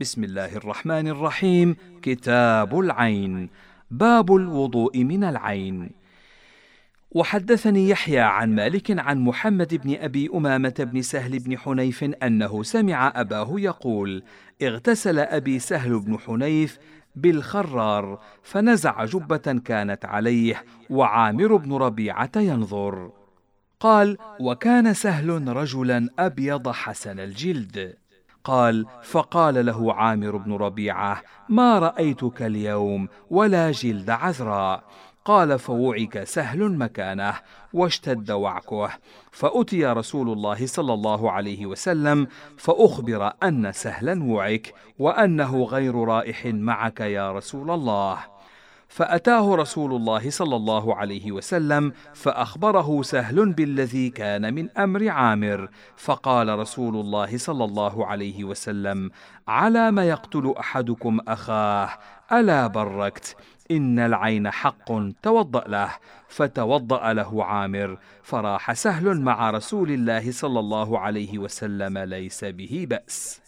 بسم الله الرحمن الرحيم. كتاب العين. باب الوضوء من العين. وحدثني يحيى عن مالك عن محمد بن أبي أمامة بن سهل بن حنيف أنه سمع أباه يقول اغتسل أبي سهل بن حنيف بالخرار فنزع جبة كانت عليه وعامر بن ربيعة ينظر. قال وكان سهل رجلا أبيض حسن الجلد. قال فقال له عامر بن ربيعة ما رأيتك اليوم ولا جلد عذراء. قال فوعك سهل مكانه واشتد وعكه. فأتي رسول الله صلى الله عليه وسلم فأخبر أن سهلا وعك وأنه غير رائح معك يا رسول الله. فأتاه رسول الله صلى الله عليه وسلم فأخبره سهل بالذي كان من أمر عامر فقال رسول الله صلى الله عليه وسلم على ما يقتل أحدكم أخاه ألا بركت؟ إن العين حق توضأ له. فتوضأ له عامر فراح سهل مع رسول الله صلى الله عليه وسلم ليس به بأس.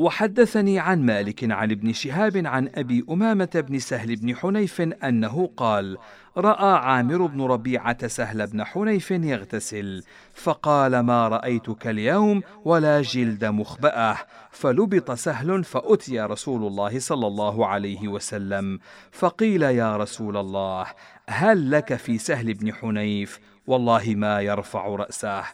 وحدثني عن مالك عن ابن شهاب عن أبي أمامة بن سهل بن حنيف أنه قال رأى عامر بن ربيعة سهل بن حنيف يغتسل فقال ما رأيتك اليوم ولا جلد مخبأة فلبط سهل فأتي رسول الله صلى الله عليه وسلم فقيل يا رسول الله هل لك في سهل بن حنيف؟ والله ما يرفع رأسه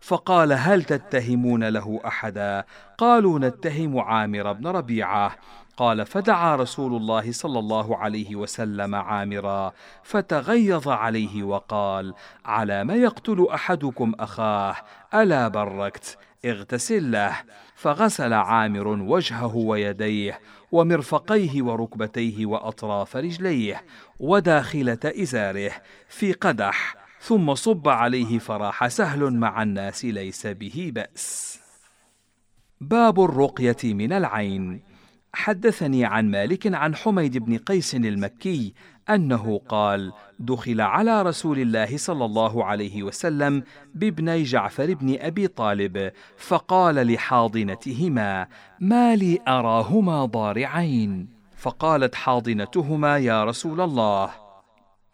فقال هل تتهمون له أحدا؟ قالوا نتهم عامر بن ربيعة. قال فدعا رسول الله صلى الله عليه وسلم عامرا فتغيظ عليه وقال على ما يقتل أحدكم أخاه ألا بركت اغتسل له. فغسل عامر وجهه ويديه ومرفقيه وركبتيه وأطراف رجليه وداخلة إزاره في قدح. ثم صب عليه فراح سهل مع الناس ليس به بأس. باب الرقية من العين. حدثني عن مالك عن حميد بن قيس المكي أنه قال دخل على رسول الله صلى الله عليه وسلم بابني جعفر بن أبي طالب فقال لحاضنتهما ما لي أراهما ضارعين فقالت حاضنتهما يا رسول الله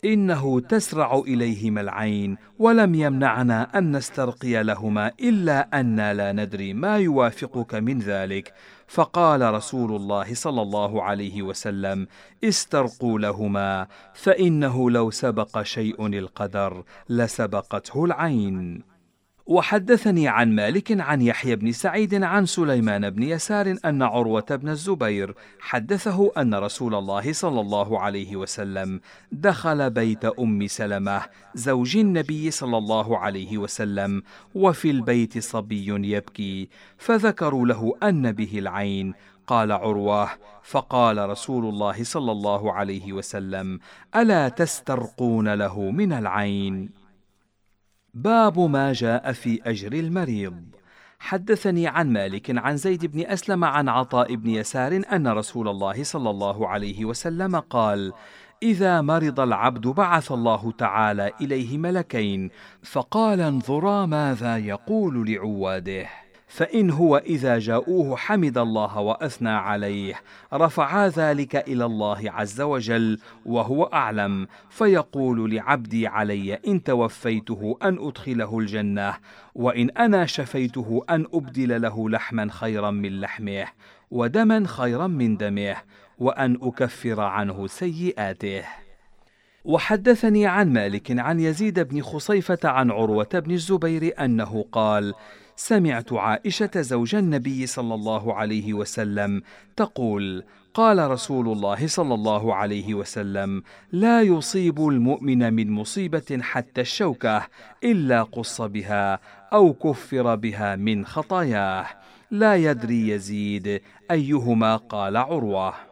إنه تسرع إليهما العين ولم يمنعنا أن نسترقي لهما إلا أنا لا ندري ما يوافقك من ذلك. فقال رسول الله صلى الله عليه وسلم استرقوا لهما فإنه لو سبق شيء القدر لسبقته العين. وحدثني عن مالك عن يحيى بن سعيد عن سليمان بن يسار أن عروة بن الزبير حدثه أن رسول الله صلى الله عليه وسلم دخل بيت أم سلمة زوج النبي صلى الله عليه وسلم وفي البيت صبي يبكي فذكروا له أن به العين. قال عروة فقال رسول الله صلى الله عليه وسلم ألا تسترقون له من العين؟ باب ما جاء في أجر المريض. حدثني عن مالك عن زيد بن أسلم عن عطاء بن يسار أن رسول الله صلى الله عليه وسلم قال إذا مرض العبد بعث الله تعالى إليه ملكين فقال انظرا ماذا يقول لعواده. فإن هو إذا جاءوه حمد الله وأثنى عليه رفعا ذلك إلى الله عز وجل وهو أعلم فيقول لعبدي علي إن توفيته أن أدخله الجنة وإن أنا شفيته أن أبدل له لحما خيرا من لحمه ودما خيرا من دمه وأن أكفر عنه سيئاته. وحدثني عن مالك عن يزيد بن خصيفة عن عروة بن الزبير أنه قال: سمعت عائشة زوج النبي صلى الله عليه وسلم تقول قال رسول الله صلى الله عليه وسلم لا يصيب المؤمن من مصيبة حتى الشوكة إلا قص بها أو كفر بها من خطاياه. لا يدري يزيد أيهما قال عروة.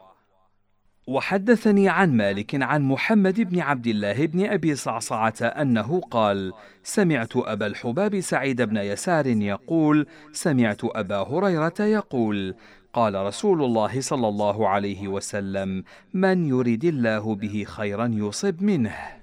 وحدثني عن مالك عن محمد بن عبد الله بن أبي صعصعة أنه قال سمعت أبا الحباب سعيد بن يسار يقول سمعت أبا هريرة يقول قال رسول الله صلى الله عليه وسلم من يرد الله به خيرا يصب منه.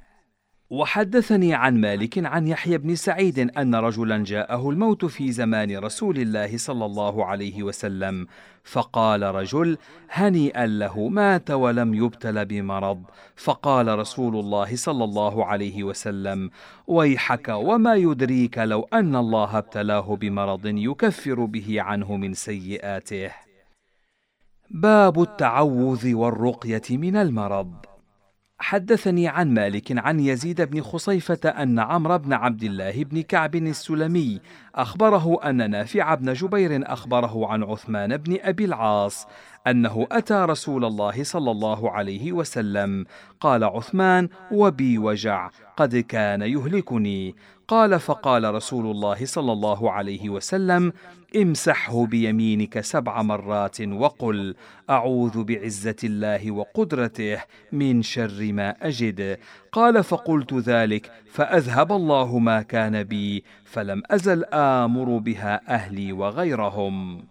وحدثني عن مالك عن يحيى بن سعيد أن رجلا جاءه الموت في زمان رسول الله صلى الله عليه وسلم فقال رجل هنيئا له مات ولم يبتل بمرض. فقال رسول الله صلى الله عليه وسلم ويحك وما يدريك لو أن الله ابتلاه بمرض يكفر به عنه من سيئاته. باب التعوذ والرقية من المرض. حدثني عن مالك عن يزيد بن خصيفة أن عمرو بن عبد الله بن كعب السلمي أخبره أن نافع بن جبير أخبره عن عثمان بن أبي العاص أنه أتى رسول الله صلى الله عليه وسلم. قال عثمان وبي وجع قد كان يهلكني. قال فقال رسول الله صلى الله عليه وسلم امسحه بيمينك سبع مرات وقل أعوذ بعزة الله وقدرته من شر ما أجد. قال فقلت ذلك فأذهب الله ما كان بي فلم أزل آمر بها أهلي وغيرهم.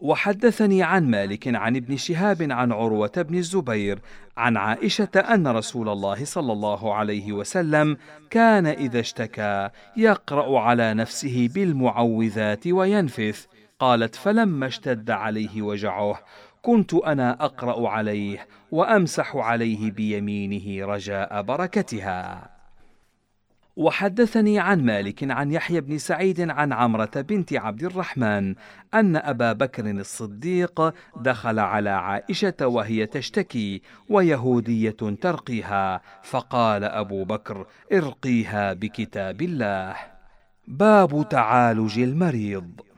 وحدثني عن مالك عن ابن شهاب عن عروة بن الزبير عن عائشة أن رسول الله صلى الله عليه وسلم كان إذا اشتكى يقرأ على نفسه بالمعوذات وينفث. قالت فلما اشتد عليه وجعه كنت أنا أقرأ عليه وأمسح عليه بيمينه رجاء بركتها. وحدثني عن مالك عن يحيى بن سعيد عن عمرة بنت عبد الرحمن أن أبا بكر الصديق دخل على عائشة وهي تشتكي ويهودية ترقيها فقال أبو بكر ارقيها بكتاب الله. باب تعالج المريض.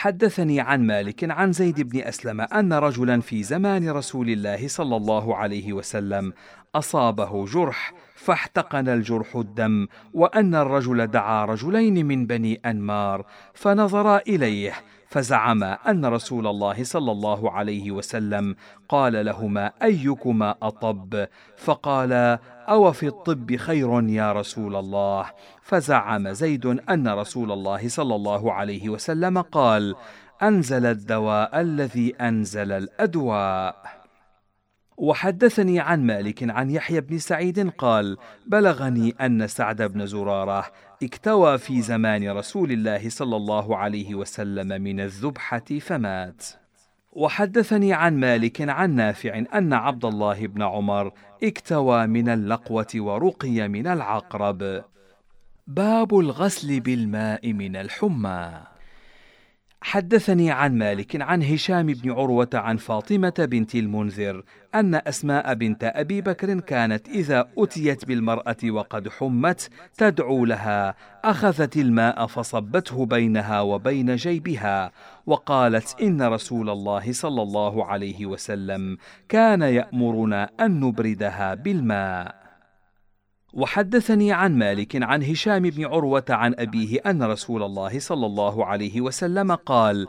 حدثني عن مالك عن زيد بن أسلم أن رجلا في زمان رسول الله صلى الله عليه وسلم أصابه جرح فاحتقن الجرح الدم وأن الرجل دعا رجلين من بني أنمار فنظرا إليه فزعم أن رسول الله صلى الله عليه وسلم قال لهما أيكما أطب؟ فقال أو في الطب خير يا رسول الله؟ فزعم زيد أن رسول الله صلى الله عليه وسلم قال أنزل الدواء الذي أنزل الأدواء. وحدثني عن مالك عن يحيى بن سعيد قال بلغني أن سعد بن زرارة اكتوى في زمان رسول الله صلى الله عليه وسلم من الذبحة فمات. وحدثني عن مالك عن نافع أن عبد الله بن عمر اكتوى من اللقوة ورقي من العقرب. باب الغسل بالماء من الحمى. حدثني عن مالك عن هشام بن عروة عن فاطمة بنت المنذر أن أسماء بنت أبي بكر كانت إذا أتيت بالمرأة وقد حمت تدعو لها أخذت الماء فصبته بينها وبين جيبها وقالت إن رسول الله صلى الله عليه وسلم كان يأمرنا أن نبردها بالماء. وحدثني عن مالك عن هشام بن عروة عن أبيه أن رسول الله صلى الله عليه وسلم قال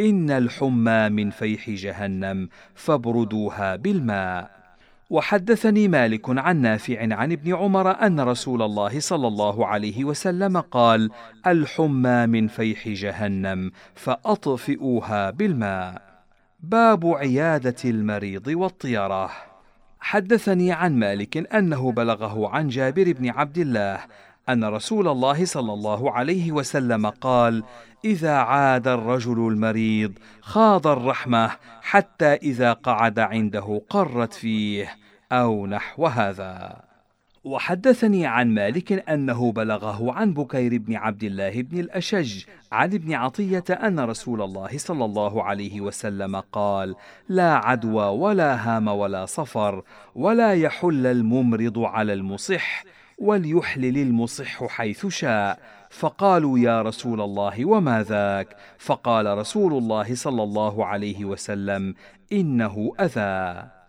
إن الحمى من فيح جهنم فابردوها بالماء. وحدثني مالك عن نافع عن ابن عمر أن رسول الله صلى الله عليه وسلم قال الحمى من فيح جهنم فأطفئوها بالماء. باب عيادة المريض والطيرة. حدثني عن مالك أنه بلغه عن جابر بن عبد الله أن رسول الله صلى الله عليه وسلم قال إذا عاد الرجل المريض خاض الرحمة حتى إذا قعد عنده قرت فيه أو نحو هذا. وحدثني عن مالك أنه بلغه عن بكير بن عبد الله بن الأشج عن ابن عطية أن رسول الله صلى الله عليه وسلم قال لا عدوى ولا هام ولا صفر ولا يحل الممرض على المصح وليحلل المصح حيث شاء فقالوا يا رسول الله وما ذاك؟ فقال رسول الله صلى الله عليه وسلم إنه أذى